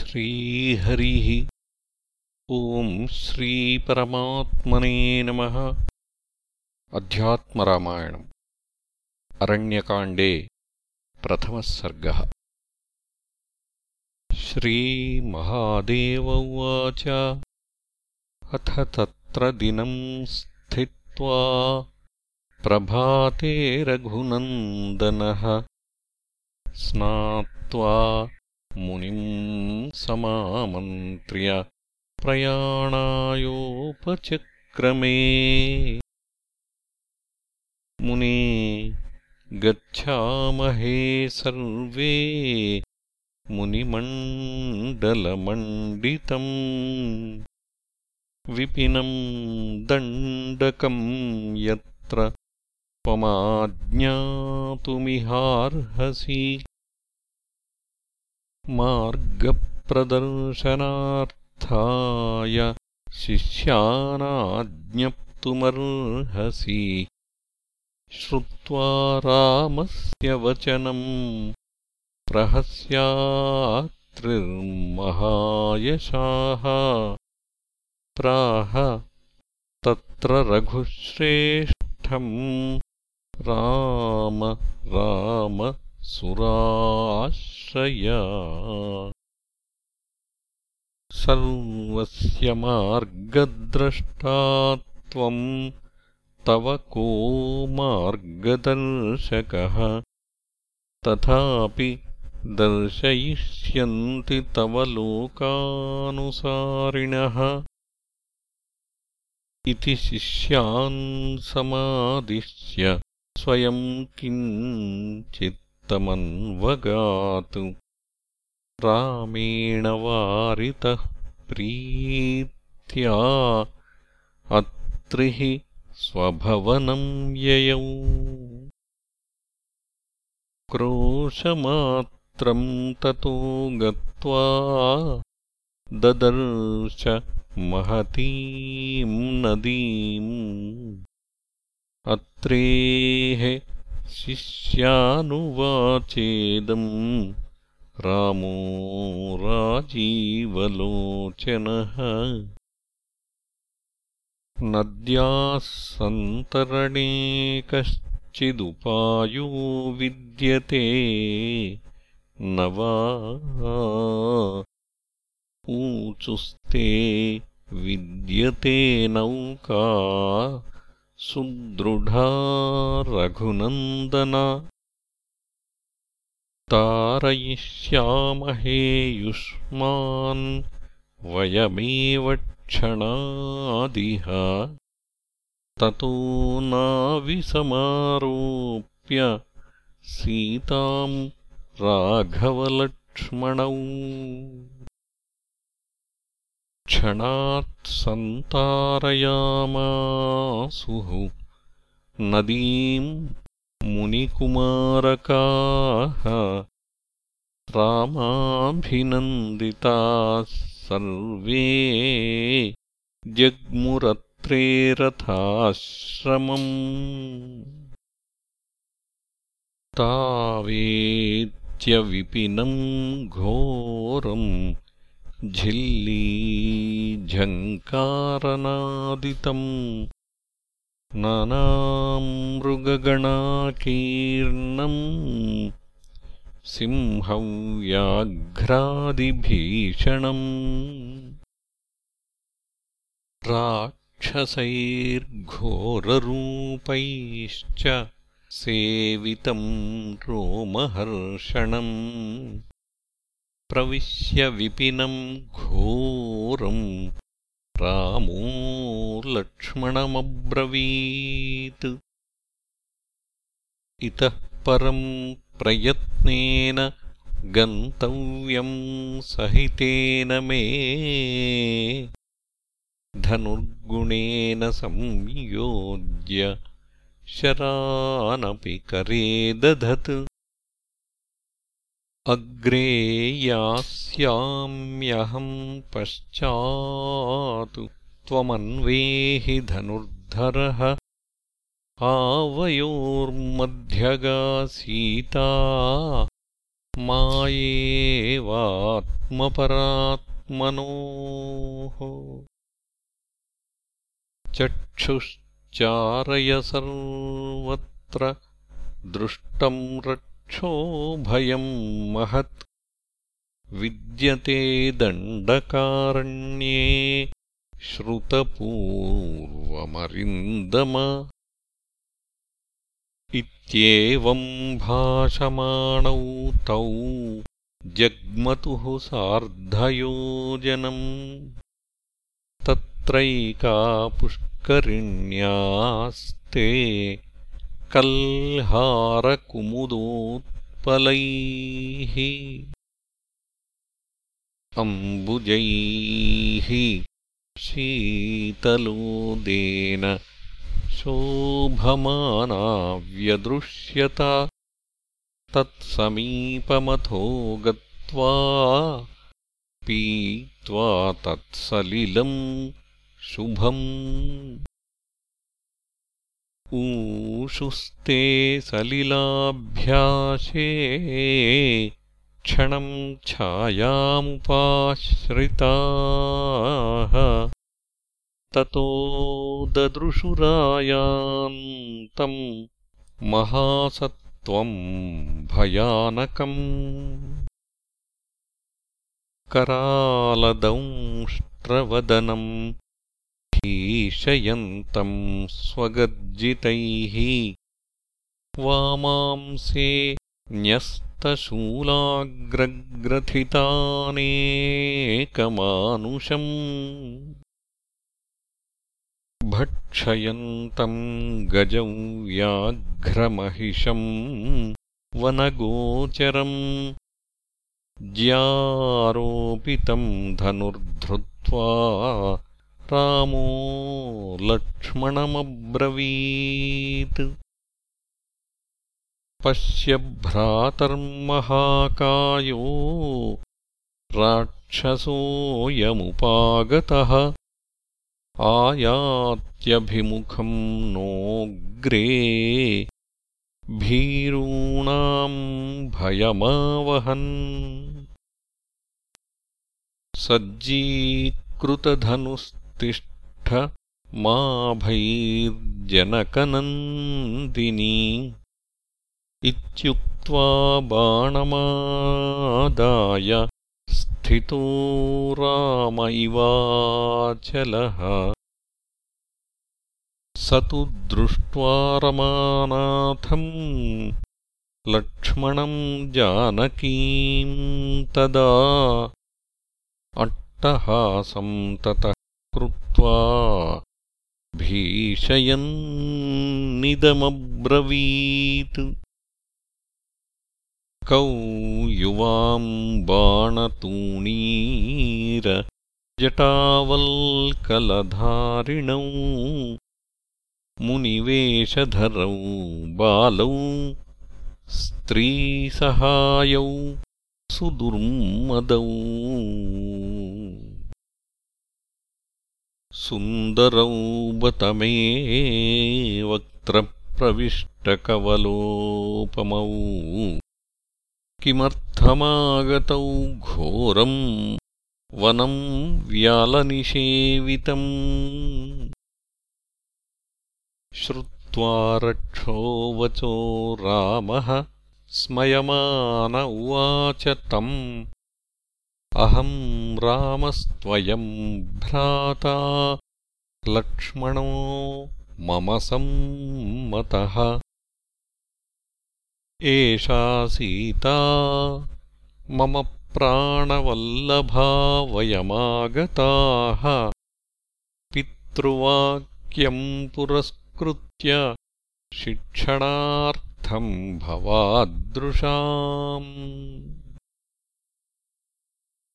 श्रीहरिः। ॐ श्रीपरमात्मने नमः। अध्यात्मरामायणम्। अरण्यकाण्डे प्रथमः सर्गः श्रीमहादेव उवाच। अथ तत्र दिनम् स्थित्वा प्रभाते रघुनन्दनः स्नात्वा मुनिम् समामन्त्र्य प्रयाणायोपचक्रमे। मुने गच्छामहे सर्वे। मुनिमण्डलमण्डितम्। विपिनम् दण्डकम् यत्र त्वमाज्ञातुमिहार्हसि मार्गप्रदर्शनार्थाय शिष्यानाज्ञप्तुमर्हसि। श्रुत्वा रामस्य वचनम् प्रहस्यात्रिर्महायशाः। प्राह तत्र रघुश्रेष्ठम्। राम राम सुराश्रया। सर्वस्य मार्गद्रष्टा त्वम् तव को मार्गदर्शकः। तथापि दर्शयिष्यन्ति तव लोकानुसारिणः। इति शिष्यान् समादिश्य स्वयम् किञ्चित् रामेण वारितः प्रीत्या अत्रिः स्वभवनम् ययौ क्रोशमात्रम् ततो गत्वा ददर्श महतीम् नदीम्। अत्रेः शिष्यानुवाचेदम् रामो राजीवलोचनः नद्याः सन्तरणे कश्चिदुपायो विद्यते न वा ऊचुस्ते विद्यते नौका सुदृढा रघुनन्दन। तारयिष्यामहे युष्मान् वयमेव क्षणादिह। ततो नाविसमारोप्य सीताम् राघवलक्ष्मणौ क्षणात् सन्तारयामासुः नदीम् मुनिकुमारकाः रामाभिनन्दिताः सर्वे जग्मुरत्रे रथाश्रमम् तावेत्यविपिनम् घोरम् झिल्लीझङ्कारनादितम् नानामृगगणाकीर्णम् सिंहव्याघ्रादिभीषणम् राक्षसैर्घोररूपैश्च सेवितम् रोमहर्षणम् प्रविश्य विपिनम् घोरम् रामो लक्ष्मणमब्रवीत् इतः परम् प्रयत्नेन गन्तव्यम् सहितेन मे। धनुर्गुणेन संयोज्य शरानपि करे दधत् अग्रे यास्याम्यहम् पश्चातु त्वमन्वेहि धनुर्धरः आवयोर्मध्यगा सीता मायेवात्मपरात्मनोः चक्षुश्चारय सर्वत्र दृष्टम् रक्षोभयम् महत्। विद्यते दण्डकारण्ये श्रुतपूर्वमरिन्दम। इत्येवम् भाषमाणौ तौ जग्मतुः सार्धयोजनम्। तत्रैका पुष्करिण्यास्ते कल्हारकुमुदोत्पलैः अम्बुजैः शीतलोदेन शोभमाना व्यदृश्यत तत्समीपमथो गत्वा पीत्वा तत्सलिलम् शुभम् ऊषुस्ते सलिलाभ्यासे क्षणम् छायामुपाश्रिताः। ततो ददृशुरायान्तम् महासत्त्वम् भयानकम्। करालदंष्ट्रवदनम् भीषयन्तम् स्वगर्जितैः। वामांसे न्यस्तशूलाग्रग्रथितानेकमानुषम्। भक्षयन्तम् गजम् व्याघ्रमहिषम् वनगोचरम् ज्यारोपितम् धनुर्धृत्वा रामो लक्ष्मणमब्रवीत् पश्य भ्रातर्महाकायो राक्षसोऽयमुपागतः आयात्यभिमुखम् नोऽग्रे भीरूणाम् भयमावहन् सज्जीकृतधनुस्तिष्ठ मा भैर्जनकनन्दिनी। इत्युक्त्वा बाणमादाय स्थितो राम इवाचलः। स तु दृष्ट्वा रमानाथम् लक्ष्मणम् जानकीम् तदा अट्टहासम् ततः कृत्वा भीषयन्निदमब्रवीत्। कौ युवाम् बाणतूणीरजटावल्कलधारिणौ मुनिवेशधरौ बालौ स्त्रीसहायौ सुदुर्मदौ सुन्दरौ बत मे वक्त्रप्रविष्टकवलोपमौ किमर्थमागतौ घोरम् वनम् व्यालनिषेवितम्? श्रुत्वा रक्षोवचो रामः स्मयमान उवाच तम् अहम् रामस्त्वयम् भ्राता। लक्ष्मणो मम सम्मतः। एषा सीता मम प्राणवल्लभा वयमागताः। पितृवाक्यम् पुरस्कृत्य शिक्षणार्थम् भवादृशाम्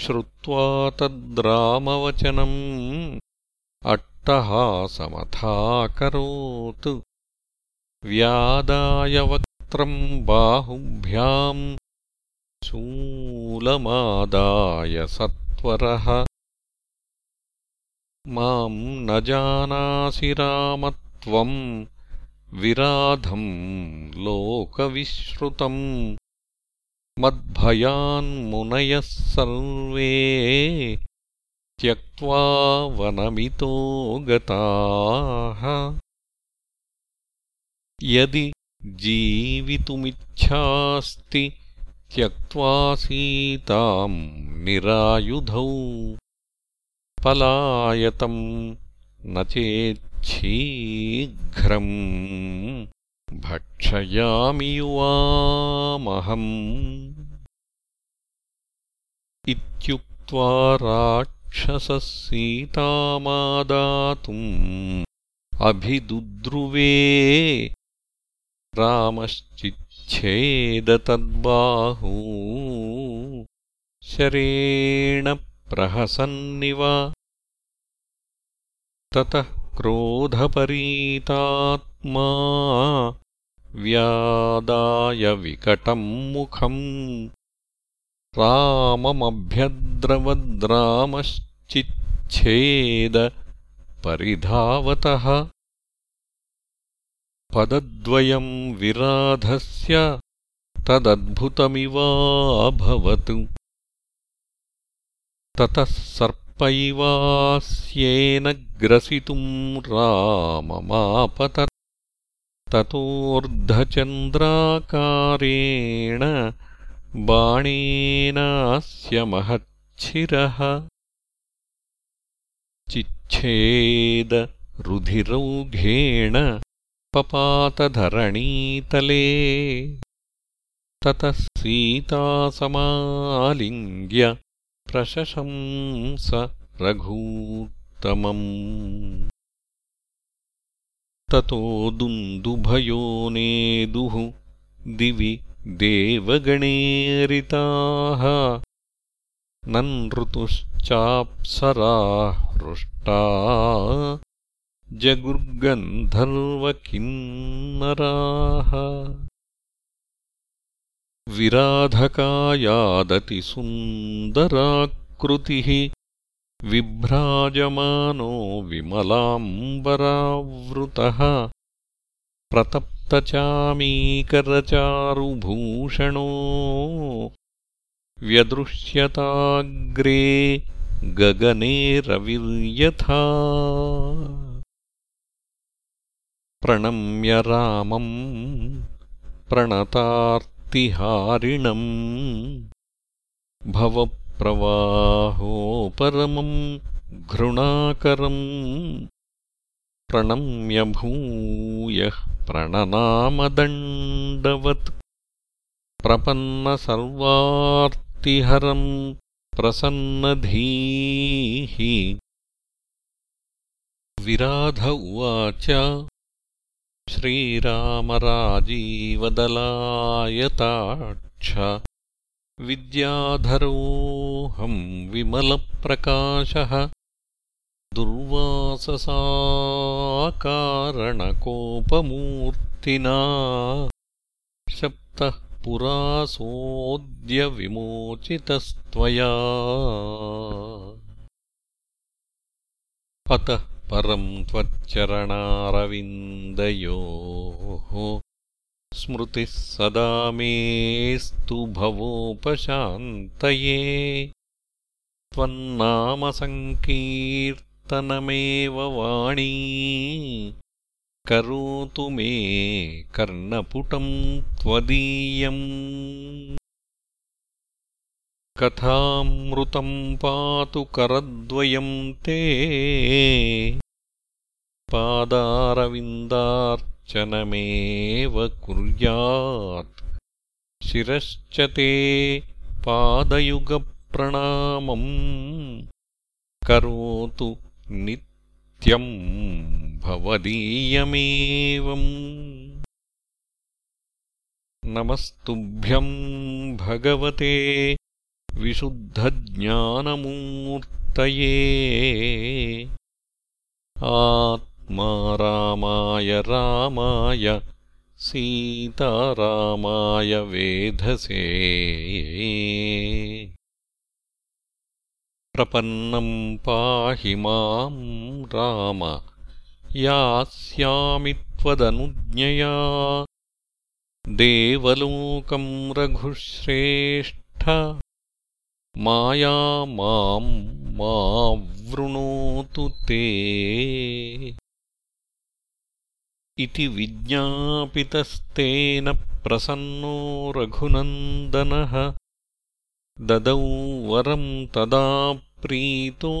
श्रुत्वा तद्रामवचनम् अट्टहासमथाकरोत्। व्यादायवक् बाहुभ्याम् शूलमादाय सत्वरः। माम् न जानासि रामत्वम् विराधम् लोकविश्रुतम् मद्भयान्मुनयः सर्वे त्यक्त्वा वनमितो गताः। यदि जीवितुमिच्छास्ति त्यक्त्वा सीताम् निरायुधौ पलायतम् न चेच्छीघ्रम् भक्षयामि युवामहम्। इत्युक्त्वा राक्षसः सीतामादातुम् अभिदुद्रुवे रामश्चिच्छेदतद्बाहू। शरेण प्रहसन्निव। ततः क्रोधपरीतात्मा व्यादाय विकटम् मुखम्। राममभ्यद्रवद्रामश्चिच्छेद परिधावतः। पदद्वयम् विराधस्य तदद्भुतमिवाभवत्। ततः सर्पैवास्येन ग्रसितुम् राममापतत् ततोऽर्धचन्द्राकारेण बाणेनास्य महच्छिरः चिच्छेदरुधिरौघेण पपातधरणीतले। ततः सीतासमालिङ्ग्य प्रशशंस रघूत्तमम् ततो दुन्दुभयोनेदुः दिवि देवगणेरिताः ननृतुश्चाप्सराः हृष्टा। जगुर्गन्धर्वकिन्नराः। विराधकायादतिसुन्दराकृतिः विभ्राजमानो विमलाम्बरावृतः प्रतप्तचामीकरचारुभूषणो व्यदृश्यताग्रे गगने रविर्यथा। प्रणम्य रामम् प्रणतार्तिहारिणम् भवप्रवाहोपरमम् घृणाकरम् प्रणम्य भूयः प्रणनामदण्डवत् प्रपन्नसर्वार्तिहरम् प्रसन्नधीः। विराध उवाच श्रीरामराजीवदलायताक्ष विद्याधरोऽहम् विमलप्रकाशः दुर्वाससाकारणकोपमूर्तिना शप्तः पुरासोऽद्यविमोचितस्त्वया अतः परम् त्वच्चरणारविन्दयोः स्मृतिः सदा मेस्तु भवोपशान्तये। त्वन्नामसङ्कीर्तनमेव वाणी। करोतु मे कर्णपुटम् त्वदीयम्। कथामृतम् पातु करद्वयम् ते पादारविन्दार्चनमेव कुर्यात्। शिरश्च ते पादयुगप्रणामम्। करोतु नित्यम् भवदीयमेवम्। नमस्तुभ्यम् भगवते विशुद्धज्ञानमूर्तये आत्मा रामाय रामाय सीतारामाय वेधसे। प्रपन्नम् पाहि माम् राम यास्यामि त्वदनुज्ञया। देवलोकम् रघुश्रेष्ठ माया माम् मा वृणोतु ते इति विज्ञापितस्तेन प्रसन्नो रघुनन्दनः। ददौ वरम् तदा प्रीतो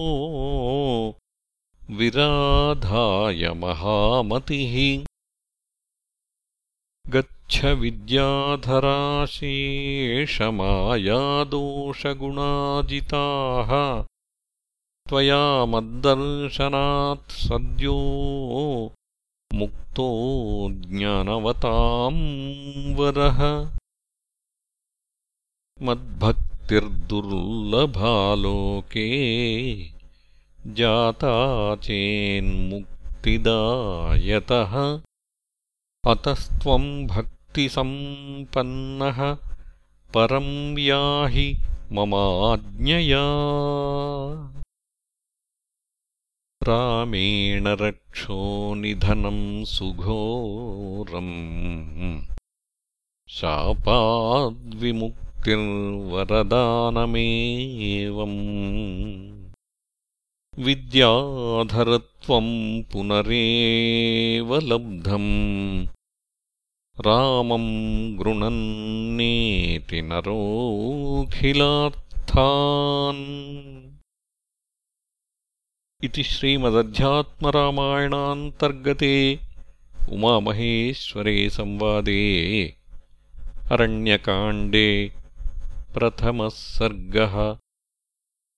विराधाय महामतिः। गच्छ विद्याधराशेषमायादोषगुणाजिताः। त्वया मद्दर्शनात् सद्यो मुक्तो ज्ञानवताम् वरः। मद्भक्तिर्दुर्लभालोके जाता चेन्मुक्तिदायतः। अतस्त्वम् भक्तिसम्पन्नः परम् याहि ममाज्ञया रामेण रक्षो निधनम् सुघोरम् शापाद्विमुक्तिर्वरदानमेवम्। विद्याधरत्वम् पुनरेव लब्धम्। रामम् गृणन्नेति नरोऽखिलार्थान् इति श्रीमदध्यात्मरामायणान्तर्गते उमामहेश्वरे संवादे अरण्यकाण्डे प्रथमः सर्गः